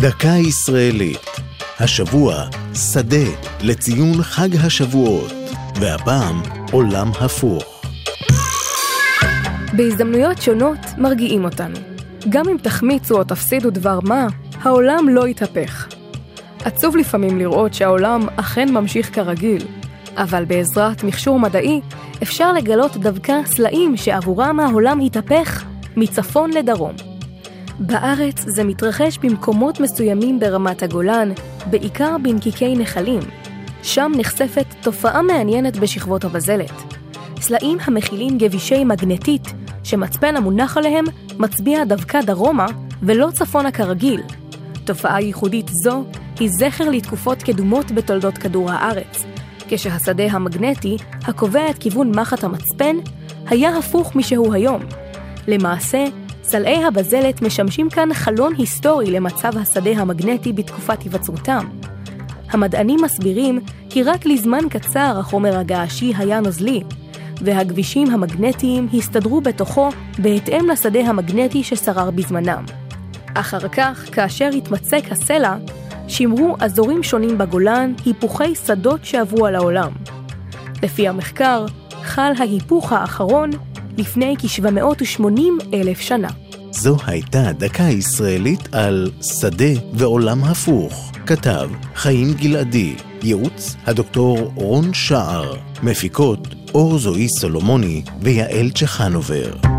דקה ישראלית. השבוע, שדה לציון חג השבועות, והפעם, עולם הפוך. בהזדמנויות שונות מרגיעים אותנו. גם אם תחמיצו או תפסידו דבר מה, העולם לא יתהפך. עצוב לפעמים לראות שהעולם אכן ממשיך כרגיל, אבל בעזרת מכשור מדעי אפשר לגלות דווקא סלעים שעבורם העולם התהפך מצפון לדרום. בארץ זה מתרחש במקומות מסוימים ברמת הגולן, בעיקר בנקיקי נחלים. שם נחשפת תופעה מעניינת בשכבות הבזלת. סלעים המכילים גבישי מגנטית, שמצפן המונח עליהם מצביע דווקא דרומה ולא צפונה כרגיל. תופעה ייחודית זו היא זכר לתקופות קדומות בתולדות כדור הארץ, כשהשדה המגנטי, הקובע את כיוון מחט המצפן, היה הפוך משהוא היום. למעשה, סלעי הבזלת משמשים כאן חלון היסטורי למצב השדה המגנטי בתקופת היווצרותם. המדענים מסבירים כי רק לזמן קצר החומר הגעשי היה נוזלי, והכבישים המגנטיים הסתדרו בתוכו בהתאם לשדה המגנטי ששרר בזמנם. אחר כך, כאשר התמצק הסלע, שימרו אזורים שונים בגולן היפוכי שדות שעברו על העולם. לפי המחקר, חל ההיפוך האחרון לפני כ-780 אלף שנה. זו הייתה דקה ישראלית על שדה ועולם הפוך. כתב חיים גלעדי, ייעוץ הדוקטור רון שער, מפיקות אור זועי סולומוני ויעל צ'חנובר.